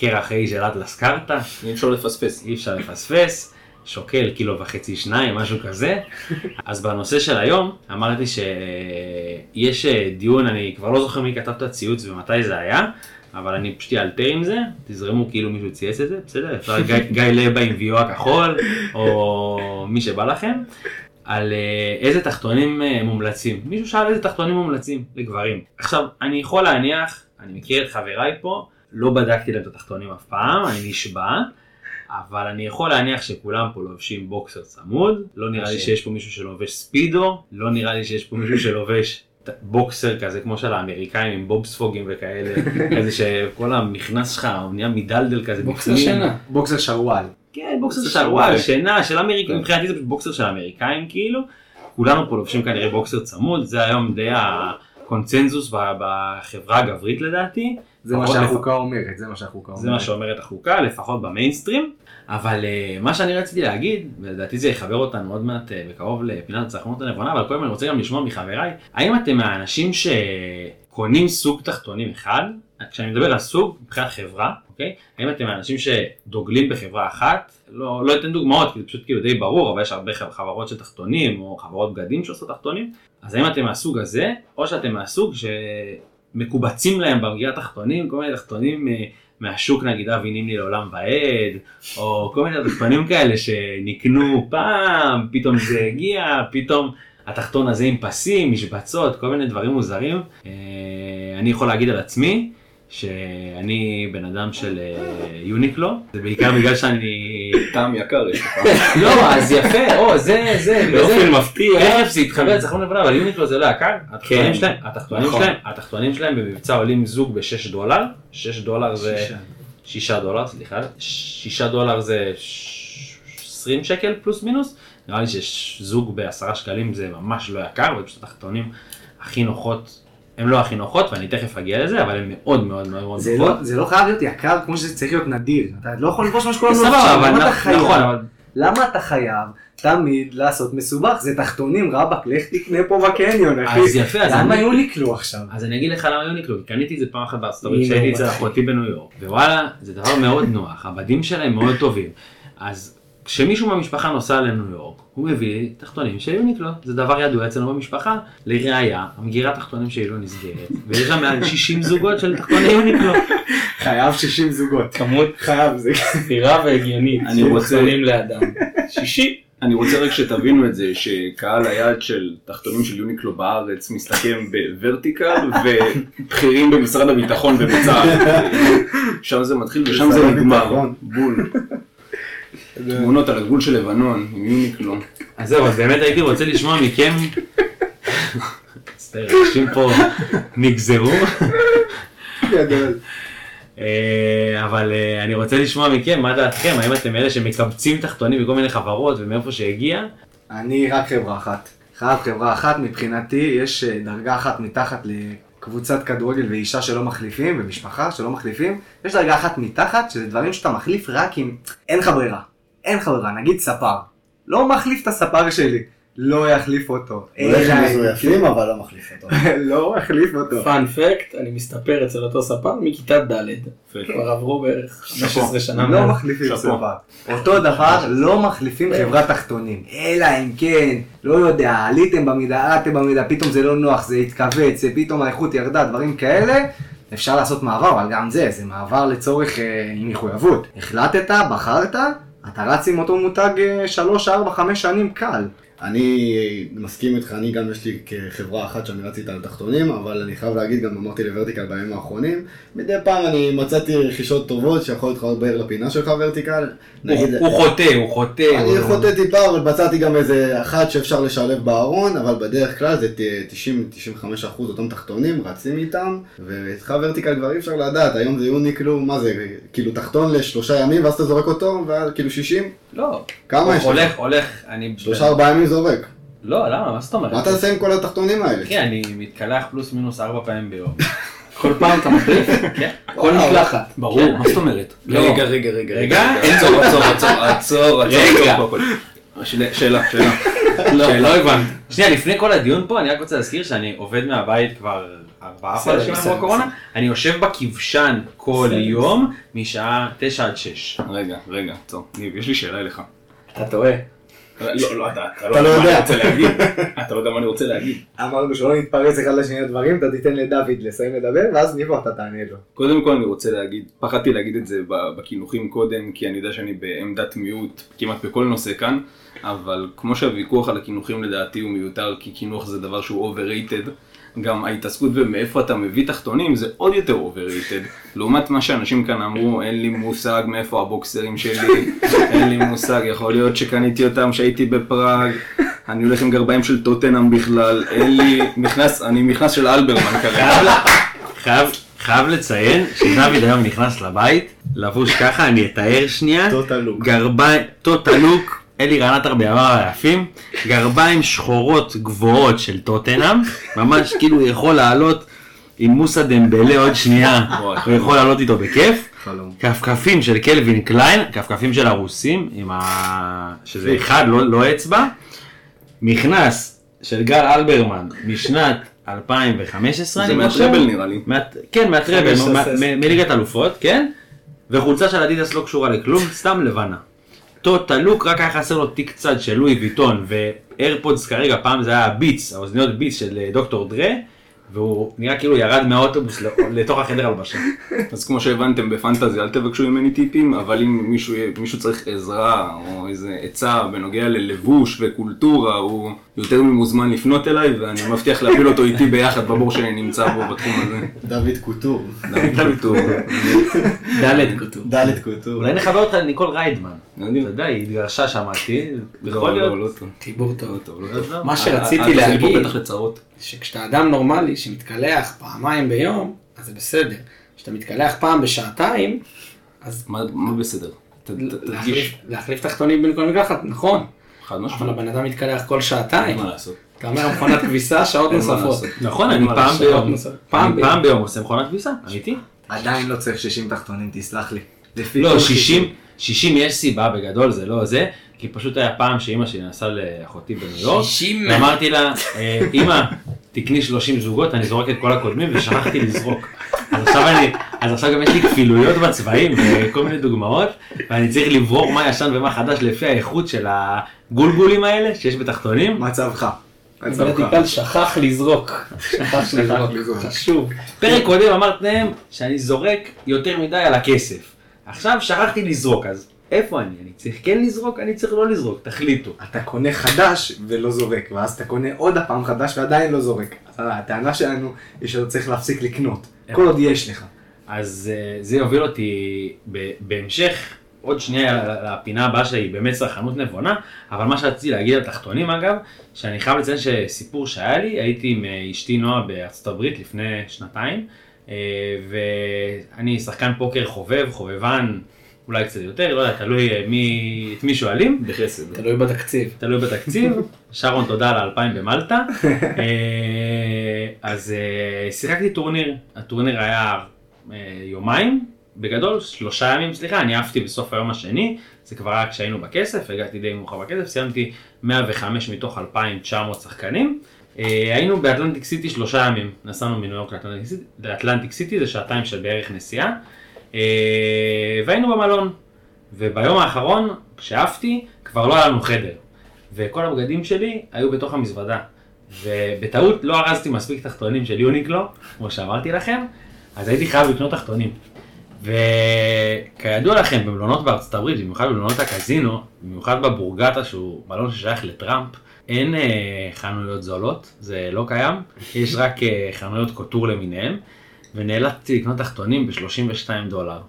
קרח האי של אטלס קרתא, אי אפשר לפספס. אי אפשר לפספס, שוקל קילו וחצי שניים, משהו כזה. אז בנושא של היום, אמרתי שיש אה, דיון, אני כבר לא זוכר מי כתב את הציוץ ומתי זה היה, אבל אני פשוט אאלתר עם זה, תזרמו כאילו מישהו צייץ את זה, בסדר? אפשר גיא, גיא לבה עם ויו הכחול, או מי שבא לכם. על אה, איזה תחתונים אה, מומלצים. מישהו שאל איזה תחתונים מומלצים לגברים. עכשיו, אני יכול להניח, אני מכיר את חבריי פה, לא בדקתי להם את התחתונים אף פעם, אני נשבע, אבל אני יכול להניח שכולם פה לובשים בוקסר צמוד, לא נראה לי. שיש פה מישהו שלובש ספידו, לא נראה לי שיש פה מישהו שלובש בוקסר כזה כמו של האמריקאים עם בובספוגים וכאלה, כזה שכל המכנס שלך הוא נהיה מדלדל כזה. בוקסר. שינה. בוקסר שרוואל. כן, בוקסר בוקסר של של וואל, וואל. שינה של אמריקאים, כן. מבחינתי זה פשוט בוקסר של האמריקאים כאילו. כולנו פה לובשים כנראה בוקסר צמוד, זה היום די הקונצנזוס בחברה הגברית לדעתי. זה מה שהחוקה אומרת, זה מה שהחוקה אומרת. זה מה שאומרת החוקה, לפחות במיינסטרים. אבל אה, מה שאני רציתי להגיד, ולדעתי זה יחבר אותנו עוד מעט אה, בקרוב לפינת הצרכנות הנבונה, אבל קודם אני רוצה גם לשמוע מחבריי, האם אתם מהאנשים שקונים סוג תחתונים אחד, כשאני מדבר על סוג מבחינת חברה, אוקיי? האם אתם מהאנשים שדוגלים בחברה אחת, לא, לא אתן דוגמאות, כי זה פשוט כאילו די ברור, אבל יש הרבה חברות של תחתונים, או חברות בגדים שעושות תחתונים, אז האם אתם מהסוג הזה, או שאתם מהסוג שמקובצים להם במגיע תחתונים, כל מיני תחתונים אה, מהשוק נגיד אבי נימני לעולם ועד, או כל מיני תחתונים כאלה שנקנו פעם, פתאום זה הגיע, פתאום התחתון הזה עם פסים, משבצות, כל מיני דברים מוזרים. אה, אני יכול להגיד על עצמי שאני בן אדם של אה, יוניקלו, זה בעיקר בגלל שאני... טעם יקר יש לך. לא, אז יפה, או זה, זה, באופן. מפתיע. תכף זה יתחבר, צריך לבוא, אבל יוניקלו זה לא יקר, התחתונים כן. שלהם, התחתונים נכון. שלהם, התחתונים שלהם במבצע עולים זוג ב-6 דולר, 6 דולר זה, 6 דולר, סליחה, 6 דולר זה ש- 20 שקל פלוס מינוס, נראה לי שזוג בעשרה שקלים זה ממש לא יקר, ופשוט התחתונים הכי נוחות, הם לא הכי נוחות, ואני תכף אגיע לזה, אבל הם מאוד מאוד מאוד מאוד זה נוחות. לא- זה לא חייב להיות יקר כמו שזה צריך להיות נדיר. אתה לא יכול לבוש מה שכולם לובשים, אבל למה אתה חייב? נכון, אבל למה אתה חייב תמיד לעשות מסובך? זה תחתונים רבאק, לך תקנה פה בקניון, אחי. אז יפה, אז למה יוניקלו עכשיו? אז אני אגיד לך למה יוניקלו, קניתי את זה פעם אחת בארצות הברית כשהייתי אצל. אחותי בניו יורק, ווואלה, זה דבר מאוד נוח, הבדים שלהם מאוד טובים. אז כשמישהו מהמשפחה נוסע לניו יורק, הוא מביא תחתונים של יוניקלו, זה דבר ידוע אצלנו במשפחה. לראיה, המגירת תחתונים שלי לא נסגרת, ויש שם מעל 60 זוגות של תחתוני יוניקלו. חייב 60 זוגות. כמות חייב, זה סבירה והגיונית. אני של רוצה- תחתונים לאדם. שישי. אני רוצה רק שתבינו את זה, שקהל היעד של תחתונים של יוניקלו בארץ מסתכם בוורטיקל ובכירים במשרד הביטחון ובצה"ל. שם זה מתחיל ושם זה נגמר. בול. תמונות על הגבול של לבנון עם יוניקלו. אז זהו, אז באמת הייתי רוצה לשמוע מכם, מצטער, אנשים פה נגזרו. גדול. אה, אבל אה, אני רוצה לשמוע מכם, מה דעתכם? האם אתם אלה שמקבצים תחתונים מכל מיני חברות ומאיפה שהגיע? אני רק חברה אחת. חייב חברה אחת, מבחינתי יש אה, דרגה אחת מתחת לקבוצת כדורגל ואישה שלא מחליפים, ומשפחה שלא מחליפים, יש דרגה אחת מתחת, שזה דברים שאתה מחליף רק אם אין לך ברירה. אין לך ברירה, נגיד ספר. לא מחליף את הספר שלי, לא יחליף אותו. הולך אלא עם מזויפים אבל לא מחליף אותו. לא מחליף אותו. פאנפקט, אני מסתפר אצל אותו ספר מכיתה ד'. כבר עברו בערך 15 שנה לא. מחליפים. ספר. אותו דבר, לא מחליפים חברת תחתונים. אלא אם כן, לא יודע, עליתם במידה, עלתם במידה, פתאום זה לא נוח, זה התכווץ, זה פתאום האיכות ירדה, דברים כאלה. אפשר לעשות מעבר, אבל גם זה, זה מעבר לצורך אה, עם מחויבות. החלטת, בחרת, אתה רץ עם אותו מותג 3, 4, 5 שנים קל. אני מסכים איתך, אני גם יש לי כחברה אחת שאני רציתי על התחתונים, אבל אני חייב להגיד, גם אמרתי לוורטיקל בימים האחרונים, מדי פעם אני מצאתי רכישות טובות שיכול להתחבר לפינה שלך וורטיקל. נגיד, הוא הוא חוטא, הוא חוטא. אני הוא- חוטא טיפה, אבל מצאתי גם איזה אחת שאפשר לשלב בארון, אבל בדרך כלל זה 90-95% אותם תחתונים, רצים איתם, ואיתך ורטיקל כבר אי אפשר לדעת, היום זה יוניקלו, מה זה, כאילו תחתון לשלושה ימים ואז אתה זורק אותו, ואז כאילו 60? לא. כמה יש לך? הולך, הולך, אני... שלושה ארבעה ימים זורק. לא, למה? מה זאת אומרת? מה אתה עושה עם כל התחתונים האלה? כן, אני מתקלח פלוס מינוס ארבע פעמים ביום. כל פעם אתה מחליף? כן. כל מקלחת. ברור, מה זאת אומרת? לא. רגע, רגע, רגע. רגע. עצור, עצור, עצור, עצור, עצור. כל. שאלה, שאלה, שאלה. לא, לא הבנתי. שנייה, לפני כל הדיון פה, אני רק רוצה להזכיר שאני עובד מהבית כבר ארבעה חודשים עבור הקורונה. אני יושב בכבשן כל יום, משעה תשע עד שש. רגע, רגע. ניב, יש לי שאלה אליך. אתה טועה. לא, לא, אתה אתה אתה לא לא יודע מה. אני רוצה להגיד. אתה לא יודע מה אני רוצה להגיד. אמרנו שלא נתפרץ אחד לשני לדברים, אתה תיתן לדוד לסיים לדבר, ואז ניבו אתה תענה לו. קודם כל אני רוצה להגיד, פחדתי להגיד את זה בקינוחים קודם, כי אני יודע שאני בעמדת מיעוט כמעט בכל נושא כאן, אבל כמו שהוויכוח על הקינוחים לדעתי הוא מיותר, כי קינוח זה דבר שהוא overrated, גם ההתעסקות במאיפה אתה מביא תחתונים זה עוד יותר overrated. לעומת מה שאנשים כאן אמרו, אין לי מושג מאיפה הבוקסרים שלי, אין לי מושג, יכול להיות שקניתי אותם כשהייתי בפראג, אני הולך עם גרביים של טוטנאם בכלל, אין לי מכנס, אני מכנס של אלברמן כרגע. חייב, חייב לציין שדוד היום נכנס לבית, לבוש ככה, אני אתאר שנייה. total look. גרביים, total look, אלירן עטר בימיו היפים, גרביים שחורות גבוהות של טוטנאם, ממש כאילו הוא יכול לעלות עם מוסא דמבלה עוד שנייה, הוא יכול לעלות איתו בכיף. כפכפים של קלווין קליין, כפכפים של הרוסים, עם ה... שזה אחד, לא, לא אצבע. מכנס של גל אלברמן משנת 2015, זה. מה travel נראה לי. מה- כן, מהטראבל, 15, מה- 16. מ- מליגת אלופות, כן? וחולצה של אדידס לא קשורה לכלום, סתם לבנה. טוטה לוק, רק היה חסר לו תיק צד של לואי ויטון ואיירפודס כרגע, פעם זה היה ביץ, האוזניות ביץ של אה, דוקטור דרה, והוא נראה כאילו ירד מהאוטובוס ל- לתוך החדר הלבשה. אז כמו שהבנתם בפנטזי אל תבקשו ממני טיפים, אבל אם מישהו, מישהו צריך עזרה או איזה עצה בנוגע ללבוש וקולטורה, הוא יותר ממוזמן לפנות אליי ואני מבטיח להפיל אותו איתי ביחד בבור שאני נמצא בו בתחום הזה. דוד קוטור. דוד קולטורה. דלת כתוב. דלת קוטור. אולי נחבר אותה לניקול ריידמן. אתה יודע, היא התגרשה שמעתי, יכול לא, להיות. לא, טוב. חיבור לא טוב. לא. מה אה, שרציתי אה, להגיד. שכשאתה אדם נורמלי שמתקלח פעמיים ביום, אז זה בסדר. כשאתה מתקלח פעם בשעתיים, אז מה מה בסדר? להחליף- תחתונים בין כל מקלחת, נכון. חד אבל משמעית. הבן אדם מתקלח כל אין שעתיים. מה לעשות. אתה אומר מכונת כביסה, שעות נוספות. נכון, אני פעם. ביום, פעם ביום. פעם ביום עושה מכונת כביסה, אמיתי. עדיין לא צריך 60 תחתונים, תסלח לי. לא, כל 60, חישוב. 60 יש סיבה בגדול, זה לא זה, כי פשוט היה פעם שאימא שלי נסעה לאחותי בניו יורק, 60? ואמרתי לה, "אה, אמא, תקני 30 זוגות, אני זורק את כל הקודמים ושכחתי לזרוק. אז עכשיו אני, אז עכשיו גם יש לי כפילויות בצבעים וכל מיני דוגמאות, ואני צריך לברור מה ישן ומה חדש לפי האיכות של הגולגולים האלה שיש בתחתונים. מצבך. רדיקל שכח לזרוק. שכח לזרוק. לזרוק. חשוב. פרק קודם אמרתם שאני זורק יותר מדי על הכסף. עכשיו שכחתי לזרוק, אז איפה אני? אני צריך כן לזרוק? אני צריך לא לזרוק, תחליטו. אתה קונה חדש ולא זורק, ואז אתה קונה עוד הפעם חדש ועדיין לא זורק. הטענה שלנו היא שאתה צריך להפסיק לקנות. כל עוד יש לך. אז אה, זה יוביל אותי בהמשך, עוד שנייה לפינה הבאה שלי, באמת צרכנות נבונה, אבל מה שרציתי להגיד על תחתונים אגב, שאני חייב לציין שסיפור שהיה לי, הייתי עם אה, אשתי נועה בארצות הברית לפני שנתיים, אה, ואני שחקן פוקר חובב, חובבן, אולי קצת יותר, לא יודע, תלוי אה, מי, את מי שואלים. בחסד. תלוי בתקציב. תלוי בתקציב, שרון תודה על האלפיים במלטה. אה, אז אה, שיחקתי טורניר, הטורניר היה אה, יומיים, בגדול שלושה ימים, סליחה, אני עפתי בסוף היום השני, זה כבר היה כשהיינו בכסף, הגעתי די מאוחר בכסף, סיימתי 105 מתוך 2,900 שחקנים. אה, היינו באטלנטיק סיטי שלושה ימים, נסענו מניו יורק לאטלנטיק סיטי, זה שעתיים של בערך נסיעה, אה, והיינו במלון. וביום האחרון, כשעפתי, כבר לא היה לנו חדר. וכל הבגדים שלי היו בתוך המזוודה. ובטעות לא ארזתי מספיק תחתונים של יוניקלו, כמו שאמרתי לכם, אז הייתי חייב לקנות תחתונים. וכידוע לכם, במלונות בארצות הברית, במיוחד במלונות הקזינו, במיוחד בבורגטה שהוא מלון ששייך לטראמפ, אין אה, חנויות זולות, זה לא קיים, יש רק אה, חנויות קוטור למיניהם, ונאלצתי לקנות תחתונים ב-32 דולר.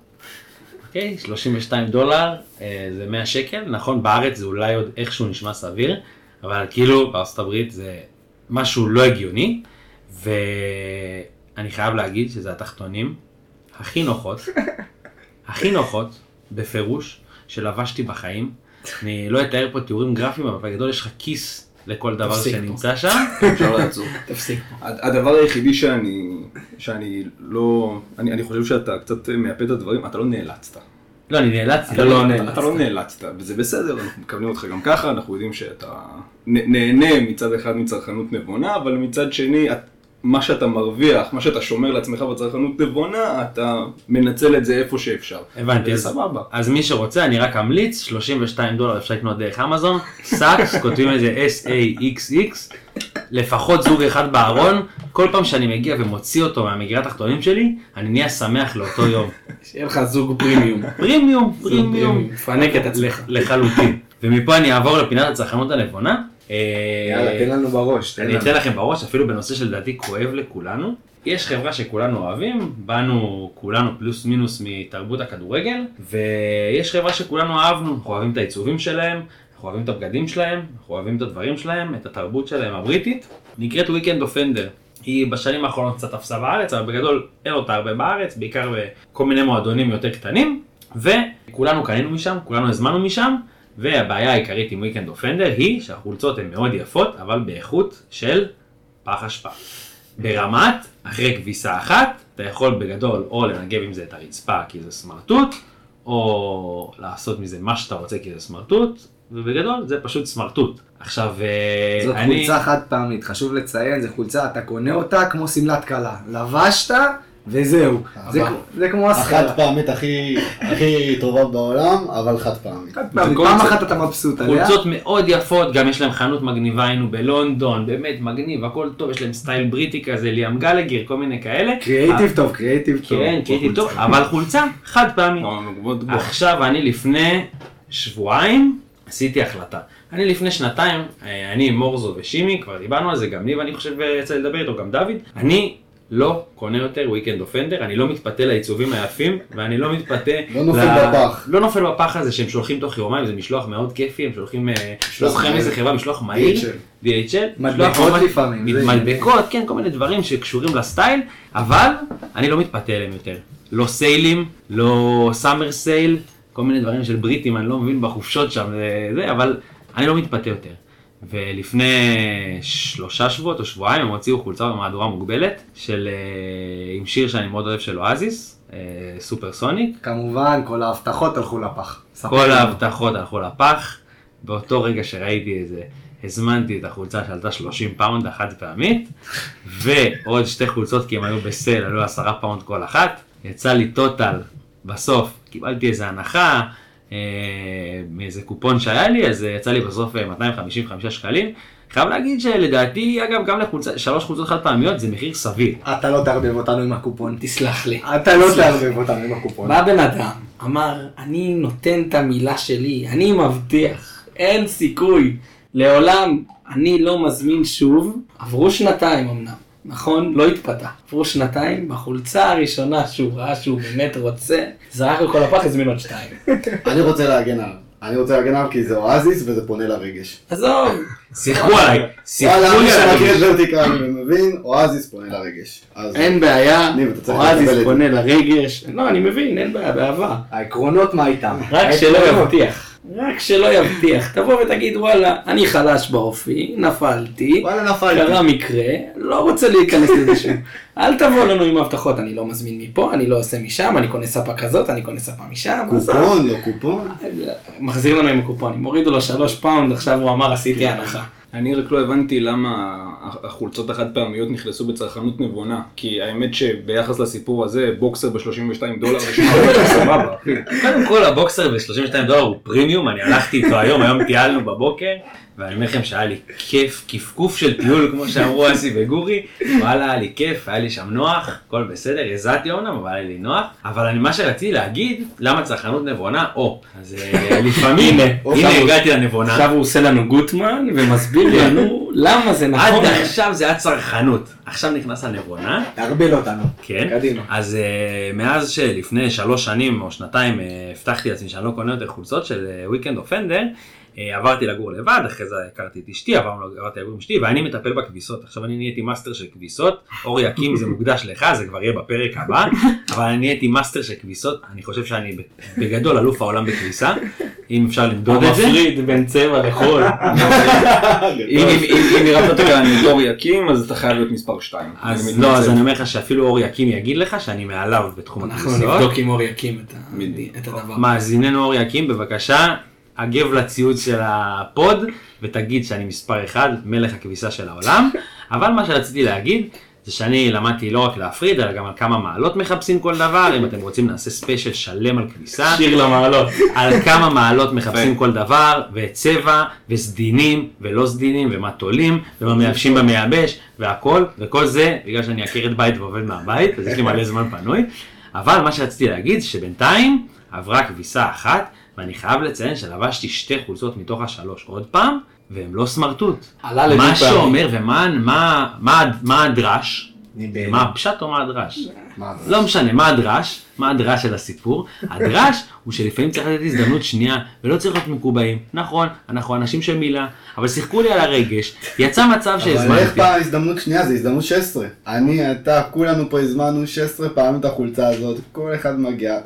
אוקיי, 32 דולר אה, זה 100 שקל, נכון בארץ זה אולי עוד איכשהו נשמע סביר, אבל כאילו בארצות הברית זה משהו לא הגיוני, ואני חייב להגיד שזה התחתונים הכי נוחות, הכי נוחות, בפירוש, שלבשתי בחיים. אני לא אתאר פה תיאורים גרפיים, אבל בגדול יש לך כיס לכל דבר. שנמצא שם. אפשר לעצור. תפסיק. הד- הדבר היחידי שאני, שאני לא, אני, אני חושב שאתה קצת מאפה את הדברים, אתה לא נאלצת. לא, אני נאלצתי, אתה לא לא. נאלצת. אתה לא נאלצת, וזה בסדר, אנחנו מקבלים אותך גם ככה, אנחנו יודעים שאתה נהנה מצד אחד מצרכנות נבונה, אבל מצד שני, את- מה שאתה מרוויח, מה שאתה שומר לעצמך בצרכנות נבונה, אתה מנצל את זה איפה שאפשר. הבנתי, אז, סבבה. אז מי שרוצה, אני רק אמליץ, 32 דולר אפשר לקנות דרך אמזון, סאקס, כותבים איזה S-A-X-X, לפחות זוג אחד בארון, כל פעם שאני מגיע ומוציא אותו מהמגירת התחתונים שלי, אני נהיה שמח לאותו יום. שיהיה לך זוג פרימיום. פרימיום, פרימיום. פנק את עצמך. לח- לחלוטין. ומפה אני אעבור לפינת הצרכנות הנבונה. אה, יאללה, תן לנו בראש. אני. אתן לכם בראש, אפילו בנושא שלדעתי כואב לכולנו. יש חברה שכולנו אוהבים, באנו כולנו פלוס מינוס מתרבות הכדורגל, ויש חברה שכולנו אהבנו, אנחנו אוהבים את העיצובים שלהם, אנחנו אוהבים את הבגדים שלהם, אנחנו אוהבים את הדברים שלהם, את התרבות שלהם הבריטית, נקראת Weekend Offender. היא בשנים האחרונות קצת תפסה בארץ, אבל בגדול אין אותה הרבה בארץ, בעיקר בכל מיני מועדונים יותר קטנים, וכולנו קנינו משם, כולנו הזמנו משם, והבעיה העיקרית עם Weekend Offender היא שהחולצות הן מאוד יפות, אבל באיכות של פח אשפה. ברמת, אחרי כביסה אחת, אתה יכול בגדול או לנגב עם זה את הרצפה כי זה סמרטוט, או לעשות מזה מה שאתה רוצה כי זה סמרטוט, ובגדול זה פשוט סמרטוט. עכשיו, אה, זאת אני... חולצה חד פעמית, חשוב לציין, זו חולצה, אתה קונה אותה כמו שמלת כלה. לבשת, וזהו. זה כמו- זה כמו החד. פעמית הכי הכי טובה בעולם, אבל חד פעמית. חד פעמית, פעם אחת אתה מבסוט עליה. חולצות מאוד יפות, גם יש להם חנות מגניבה, היינו בלונדון, באמת מגניב, הכל טוב, יש להם סטייל בריטי כזה, ליאם גלגר, כל מיני כאלה. קריאיטיב טוב, קריאיטיב טוב. כן, קריאיטיב טוב, אבל חולצה חד פעמית. עכשיו, אני לפני שבועיים עשיתי החלטה. אני לפני שנתיים, אה, אני עם מורזו ושימי, כבר דיברנו על זה, גם ניב אני חושב יצא לי לדבר איתו, גם דוד, אני לא קונה יותר weekend offender, אני לא מתפתה לעיצובים היפים, ואני לא מתפתה... לא נופל בפח. לא נופל בפח הזה שהם שולחים תוך יומיים, זה משלוח מאוד כיפי, הם שולחים, אה, לא זוכר. איזה חברה, משלוח מהיר, DHL. מדבקות לפעמים, מדבקות, כן, כל מיני דברים שקשורים לסטייל, אבל אני לא מתפתה אליהם יותר. לא סיילים, לא סאמר סייל, כל מיני דברים של בריטים, אני לא מבין בחופשות שם, זה, אבל אני לא מתפתה יותר. ולפני שלושה שבועות או שבועיים הם הוציאו חולצה במהדורה מוגבלת של, אה, עם שיר שאני מאוד אוהב של אואזיס, אה, Supersonic. כמובן, כל ההבטחות הלכו לפח. כל. ההבטחות הלכו לפח. באותו רגע שראיתי את זה, הזמנתי את החולצה שעלתה 30 פאונד החד פעמית, ועוד שתי חולצות כי הם היו בסל, עלו 10 פאונד כל אחת. יצא לי total, בסוף קיבלתי איזה הנחה, מאיזה קופון שהיה לי, אז אה, יצא לי בסוף אה, 255 שקלים. חייב להגיד שלדעתי, אגב, גם לחולצה, שלוש חולצות חד פעמיות זה מחיר סביר. אתה לא תערבב אותנו עם הקופון. תסלח לי. אתה לא תערבב אותנו עם הקופון. בא בן אדם, אמר, אני נותן את המילה שלי, אני מבטיח, אין סיכוי, לעולם אני לא מזמין שוב. עברו שנתיים אמנם, נכון? לא התפתה. עברו שנתיים, בחולצה הראשונה שהוא ראה שהוא באמת רוצה, זרק לכל הפח, הזמין עוד שתיים. אני רוצה להגן עליו. אני רוצה להגן עליו כי זה אואזיס וזה פונה לרגש. עזוב, שיחקו עליי, שיחקו וואלה, מי לי על שמכיר את הרגש. ורטיקל ומבין, אואזיס פונה לרגש. אז אין בעיה, את פונה לרגש. לא, אני מבין, אין בעיה, באהבה. העקרונות מה איתם? רק שלא. יבטיח. רק שלא יבטיח. תבוא ותגיד, וואלה, אני חלש באופי, נפלתי. וואלה נפלתי. קרה מקרה, לא רוצה להיכנס לזה שוב. אל תבוא לנו עם הבטחות, אני לא מזמין מפה, אני לא עושה משם, אני קונה ספה כזאת, אני קונה ספה משם. קופון, לא קופון. מחזיר לנו עם הקופונים, הורידו לו שלוש פאונד, עכשיו הוא אמר עשיתי הנחה. אני רק לא הבנתי למה החולצות החד פעמיות נכנסו בצרכנות נבונה. כי האמת שביחס לסיפור הזה, בוקסר ב-32 דולר, זה סבבה, אחי. קודם כל הבוקסר ב-32 דולר הוא פרימיום, אני הלכתי איתו היום, היום טיילנו בבוקר, ואני אומר לכם שהיה לי כיף, כפכוף של טיול, כמו שאמרו אסי וגורי, וואלה היה לי כיף, היה לי שם נוח, הכל בסדר, הזעתי אומנם, אבל היה לי נוח, אבל אני מה שרציתי להגיד, למה צרכנות נבונה, או, אז אה, לפעמים, הנה, הגעתי לנבונה, עכשיו הוא עושה לנו גוטמן ומסביר לנו למה זה עד נכון. עכשיו זה היה צרכנות, עכשיו נכנס הנבונה, תערבל אותנו. כן. קדימה. אז אה, מאז שלפני שלוש שנים או שנתיים אה, הבטחתי לעצמי שאני לא קונה יותר חולצות של וויקנד אופנדר, אה, עברתי לגור לבד, אחרי זה הכרתי את אשתי, עברנו, עברתי לגור עם אשתי, ואני מטפל בכביסות. עכשיו אני נהייתי מאסטר של כביסות, אור יקים זה מוקדש לך, זה כבר יהיה בפרק הבא, אבל אני נהייתי מאסטר של כביסות, אני חושב שאני בגדול אלוף העולם בכביסה, אם אפשר למדוד את זה. המפריד בין צבע לחול. אם מנית אותי אני בתור יקים, אז אתה חייב להיות מספר 2. אז לא, אז אני אומר לך שאפילו אור יקים יגיד לך שאני מעליו בתחום אנחנו הכביסות. נבדוק עם אור יקים את הדבר. מאזיננו אור יקים, בבקשה, הגב לציוץ של הפוד, ותגיד שאני מספר אחד, מלך הכביסה של העולם. אבל מה שרציתי להגיד, זה שאני למדתי לא רק להפריד, אלא גם על כמה מעלות מחפשים כל דבר, אם אתם רוצים נעשה ספיישל שלם על כביסה. שיר למעלות. על כמה מעלות מחפשים. כל דבר, וצבע, וסדינים, ולא סדינים, ומה תולים, ומה מייבשים במייבש, והכל, וכל זה בגלל שאני עקרת בית ועובד מהבית, אז יש לי מלא זמן פנוי. אבל מה שרציתי להגיד, שבינתיים עברה כביסה אחת, ואני חייב לציין שלבשתי שתי חולצות מתוך השלוש עוד פעם, והם לא סמרטוט. עלה מה לדו-פעמי. שאומר ומה מה, מה, מה הדרש. מה הפשט או מה הדרש? לא משנה, מה הדרש? מה הדרש של הסיפור? הדרש הוא שלפעמים צריך לתת הזדמנות שנייה, ולא צריך להיות מקובעים. נכון, אנחנו אנשים של מילה, אבל שיחקו לי על הרגש, יצא מצב אבל איך שהזמנתי. פעם הזדמנות שנייה? זה הזדמנות 16. אני, אתה, כולנו פה הזמנו 16 פעמים את החולצה הזאת, כל אחד מגיע,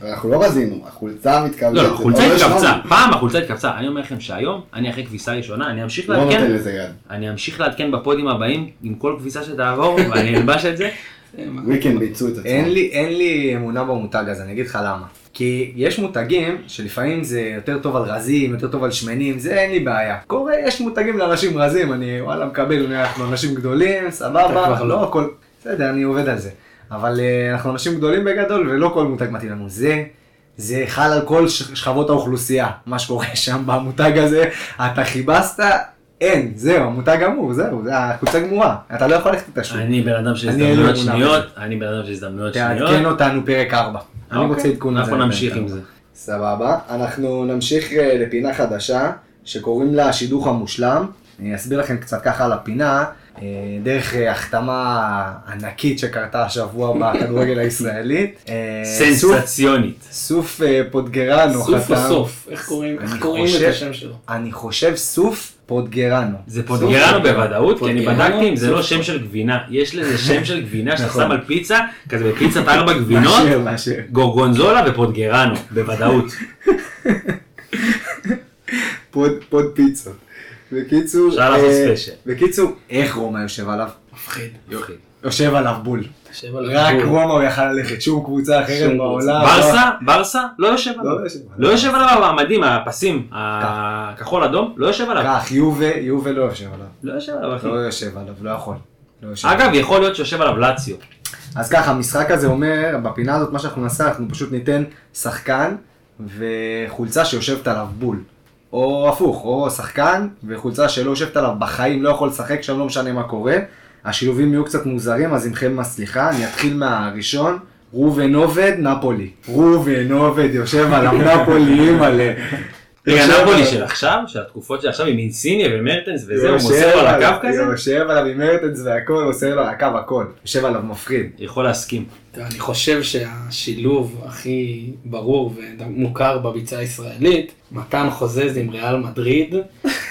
ואנחנו לא רזינו, החולצה מתכווצת. לא, לא, החולצה לא התכווצה, שלנו. פעם החולצה התכווצה, אני אומר לכם שהיום, אני אחרי כביסה ראשונה, אני אמשיך לא נותן לעדכן, לזה יד. אני אמשיך לעדכן בפודים הבאים עם כל כביסה שתעבור, ואני אלבש את זה. וויקנד ביצעו את עצמם. אין לי, אין לי אמונה במותג הזה, אני אגיד לך למה. כי יש מותגים שלפעמים זה יותר טוב על רזים, יותר טוב על שמנים, זה אין לי בעיה. קורה, יש מותגים לאנשים רזים, אני וואלה מקבל, אנחנו אנשים גדולים, סבבה, לא. לא הכל, בסדר, אני עובד על זה. אבל אה, אנחנו אנשים גדולים בגדול, ולא כל מותג מתאים לנו. זה, זה חל על כל שכבות האוכלוסייה, מה שקורה שם במותג הזה, אתה חיבסת, אין, זהו, המותג אמור, זהו, זה החולצה גמורה, אתה לא יכול ללכת את השוק. אני בן אדם של הזדמנויות שניות, אני בן אדם של הזדמנויות שניות. תעדכן אותנו פרק 4. אני אוקיי, רוצה עדכון על זה. אנחנו נמשיך עם זה. סבבה. אנחנו נמשיך אה, לפינה חדשה, שקוראים לה שידוך המושלם. אני אסביר לכם קצת ככה על הפינה, דרך אה, החתמה ענקית שקרתה השבוע בכדורגל הישראלית. אה, סנסציונית. סוף אה, פוטגרנו חתם. סוף או סוף, איך קוראים את חושב- השם שלו? אני חושב סוף פוטגרנו. זה פוטגרנו בוודאות, כי אני בדקתי אם זה לא. שם של גבינה. יש לזה שם של גבינה שאתה נכון. שם על פיצה, כזה בפיצת ארבע גבינות. גורגונזולה ופוטגרנו, בוודאות. פוד, פוד פיצות. בקיצור, אפשר לעשות אה, ספיישל. בקיצור, איך רומא יושב עליו? מפחיד. יושב עליו בול. רק. רומא הוא יכל ללכת, שום קבוצה אחרת בעולם. ברסה, ברסה, לא יושב עליו. לא יושב עליו. לא יושב עליו המדים, הפסים, הכחול אדום, לא יושב עליו. כך, יובה, יובה לא יושב עליו. לא יושב עליו, אחי. לא יושב עליו, לא יכול. לא אגב. יכול להיות שיושב עליו לאציו. אז ככה, המשחק הזה אומר, בפינה הזאת מה שאנחנו נעשה, אנחנו פשוט ניתן שחקן וחולצה שיושבת עליו בול. או הפוך, או שחקן וחולצה שלא יושבת עליו בחיים, לא יכול לשחק שם, לא משנה מה קורה. השילובים יהיו קצת מוזרים, אז עמכם הסליחה, אני אתחיל מהראשון. ראובן עובד, נפולי. ראובן עובד, יושב עליו נפולי, אימא'לה. רגע, נפולי של עכשיו, של התקופות של עכשיו, עם אינסיניה ומרטנס וזה, הוא מוסר לו על הקו כזה? יושב עליו עם מרטנס והכל, מוסר לו על הקו הכל. יושב עליו מפחיד. יכול להסכים. אני חושב שהשילוב הכי ברור ומוכר בביצה הישראלית, מתן חוזז עם ריאל מדריד,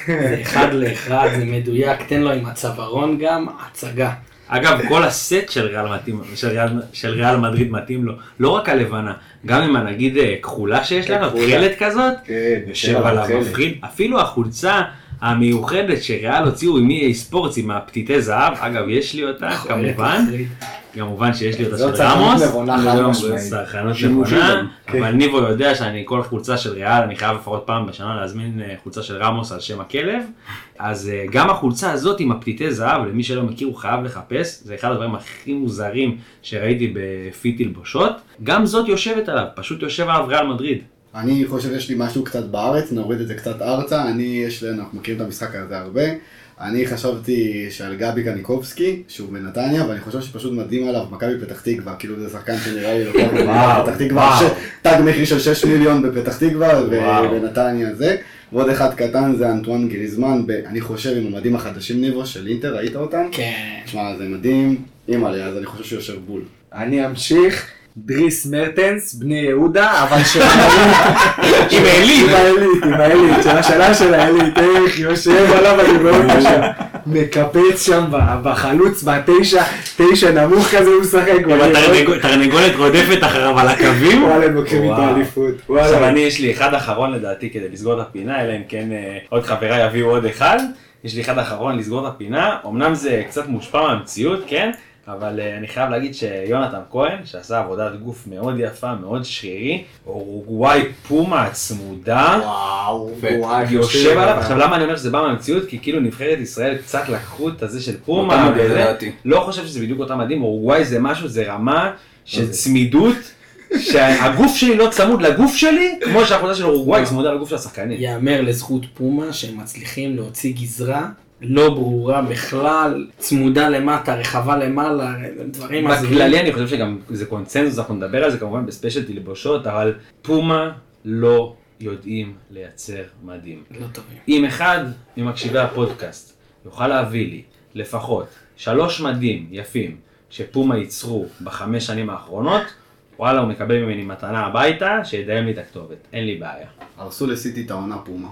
זה אחד לאחד, זה מדויק, תן לו עם הצווארון גם, הצגה. אגב, כל הסט של ריאל, מתאים, של, ריאל, של ריאל מדריד מתאים לו, לא רק הלבנה, גם עם הנגיד אה, כחולה שיש לנו. תכלת כזאת, כן, יושב עליו מפחיד, אפילו החולצה המיוחדת שריאל הוציאו עם EA ספורטס עם הפתיתי זהב, אגב יש לי אותה כמובן, תחריד. כמובן שיש לי אותה של רמוס, לא. צרכנות נבונה, גם, כן. אבל ניבו יודע שאני כל חולצה של ריאל, אני חייב לפחות פעם בשנה להזמין אה, חולצה של רמוס על שם הכלב, אז אה, גם החולצה הזאת עם הפתיתי זהב, למי שלא מכיר הוא חייב לחפש, זה אחד הדברים הכי מוזרים שראיתי בפי תלבושות, גם זאת יושבת עליו, פשוט יושב עליו ריאל מדריד. אני חושב שיש לי משהו קצת בארץ, נוריד את זה קצת ארצה, אני, יש לי, אנחנו מכירים את המשחק הזה הרבה. אני חשבתי שעל גבי קניקובסקי, שהוא בנתניה, ואני חושב שפשוט מדהים עליו מכבי פתח תקווה, כאילו זה שחקן שנראה לי לוקח בפתח תקווה, תג מחיר של 6 מיליון בפתח תקווה. ובנתניה זה. ועוד אחד קטן זה אנטואן גריזמן, אני חושב עם המדים החדשים ניבו של אינטר, ראית אותם? כן. תשמע, זה מדהים, אימא'לה, אז אני חושב שהוא יושב בול. אני אמשיך. דריס מרטנס, בני יהודה, אבל של עם העילית. עם העילית, עם העילית, של השנה של העילית, איך יושב עליו, אני רואה אותו שם, מקפץ שם ב- בחלוץ, בתשע, תשע נמוך כזה הוא משחק, תרנגולת רודפת אחריו על הקווים. וואלה, הם לוקחים איתו וואו. אליפות, עכשיו אני יש לי אחד אחרון לדעתי כדי לסגור את הפינה, אלא אם כן אה, עוד חבריי יביאו עוד אחד. יש לי אחד אחרון לסגור את הפינה, אמנם זה קצת מושפע מהמציאות, כן? אבל אה, אני חייב להגיד שיונתן כהן, שעשה עבודת גוף מאוד יפה, מאוד שרירי, אורוגוואי פומה הצמודה, וואו, יושב עליו, עכשיו למה אני אומר שזה בא מהמציאות? כי כאילו נבחרת ישראל קצת לקחו את הזה של פומה. לא חושב שזה בדיוק אותם מדים, אורוגוואי זה משהו, זה רמה של צמידות, שהגוף שלי לא צמוד לגוף שלי, כמו שהחולצה של אורוגוואי צמודה לגוף של השחקנים. ייאמר לזכות פומה שהם מצליחים להוציא גזרה לא ברורה בכלל, צמודה למטה, רחבה למעלה, דברים הזויים. בכללי אני חושב שגם זה קונצנזוס, אנחנו נדבר על זה כמובן בספיישל תלבושות, אבל פומה לא יודעים לייצר מדים. לא טובים. אם אחד ממקשיבי הפודקאסט יוכל להביא לי לפחות שלוש מדים יפים שפומה ייצרו בחמש שנים האחרונות, וואלה, הוא מקבל ממני מתנה הביתה, שידיים לי את הכתובת, אין לי בעיה. הרסו לסיטי את העונה פומה.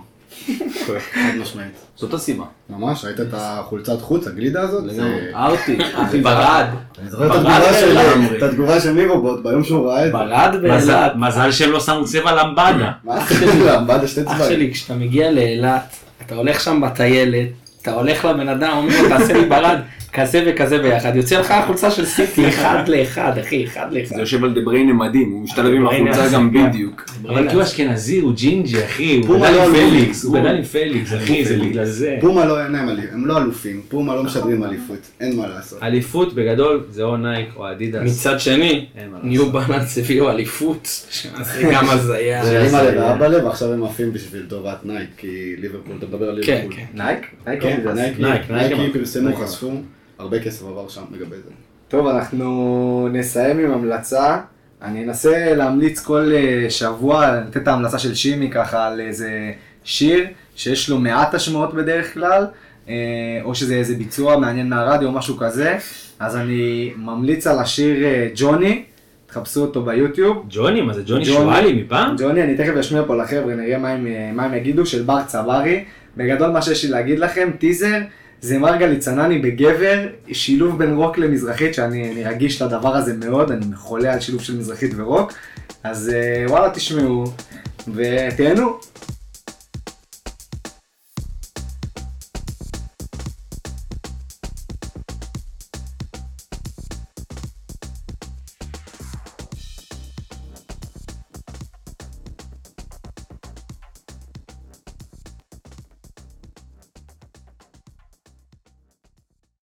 חד משמעית. זאת הסיבה. ממש, ראית את החולצת חוץ, הגלידה הזאת? זה- ארטיק, אחי ברד. אני זוכר את ברד התגובה של- לגמרי. את התגובה של ניבובוט ביום שהוא ראה את זה. ברד באילת. מזל שהם לא שמו צבע למבדה. מה זה? עמבד שתי אח צבעים. שלי, כשאתה מגיע לאילת, אתה הולך שם בטיילת, אתה הולך לבן אדם, אומר לו, תעשה לי ברד, כזה וכזה ביחד. יוצא לך החולצה של סיטי, אחד לאחד, אחי, אחד לאחד. זה יושב על דה בריינה מדהים, הוא משתלב עם החולצה גם. בדיוק. אבל כי הוא אשכנזי, הוא ג'ינג'י, אחי, הוא גדל לא עם. פליקס, הוא גדל עם פליקס, אחי, זה בגלל זה. פומה לא, הם לא אלופים, פומה לא משדרים אליפות, אין מה לעשות. אליפות בגדול זה או נייק או אדידס. מצד שני, אין מה, ניו בלנס הביאו אליפות, שזה גם הזיה. זה אימא זה- לב ואבא לב, ועכשיו הם עפים בשביל טובת נייק, כי ליברפול, אתה מדבר על כן, ליברפול. כן. נייק? נייק? כן, נייק, נייק נייק הרבה כסף עבר שם לגבי זה. טוב, אנחנו נסיים עם המלצה. אני אנסה להמליץ כל אה, שבוע, לתת את ההמלצה של שימי ככה על איזה שיר שיש לו מעט השמעות בדרך כלל, אה, או שזה איזה ביצוע מעניין מהרדיו או משהו כזה. אז אני ממליץ על השיר אה, ג'וני, תחפשו אותו ביוטיוב. ג'וני, מה זה ג'וני ג'וני. שואלי מפעם? ג'וני, אני תכף אשמיע פה לחבר'ה, נראה מה הם, מה הם יגידו, של בר צברי. בגדול מה שיש לי להגיד לכם, טיזר, זה מרגלית צנני בגבר, שילוב בין רוק למזרחית, שאני אני רגיש לדבר הזה מאוד, אני חולה על שילוב של מזרחית ורוק. אז אה, וואלה, תשמעו, ותהנו.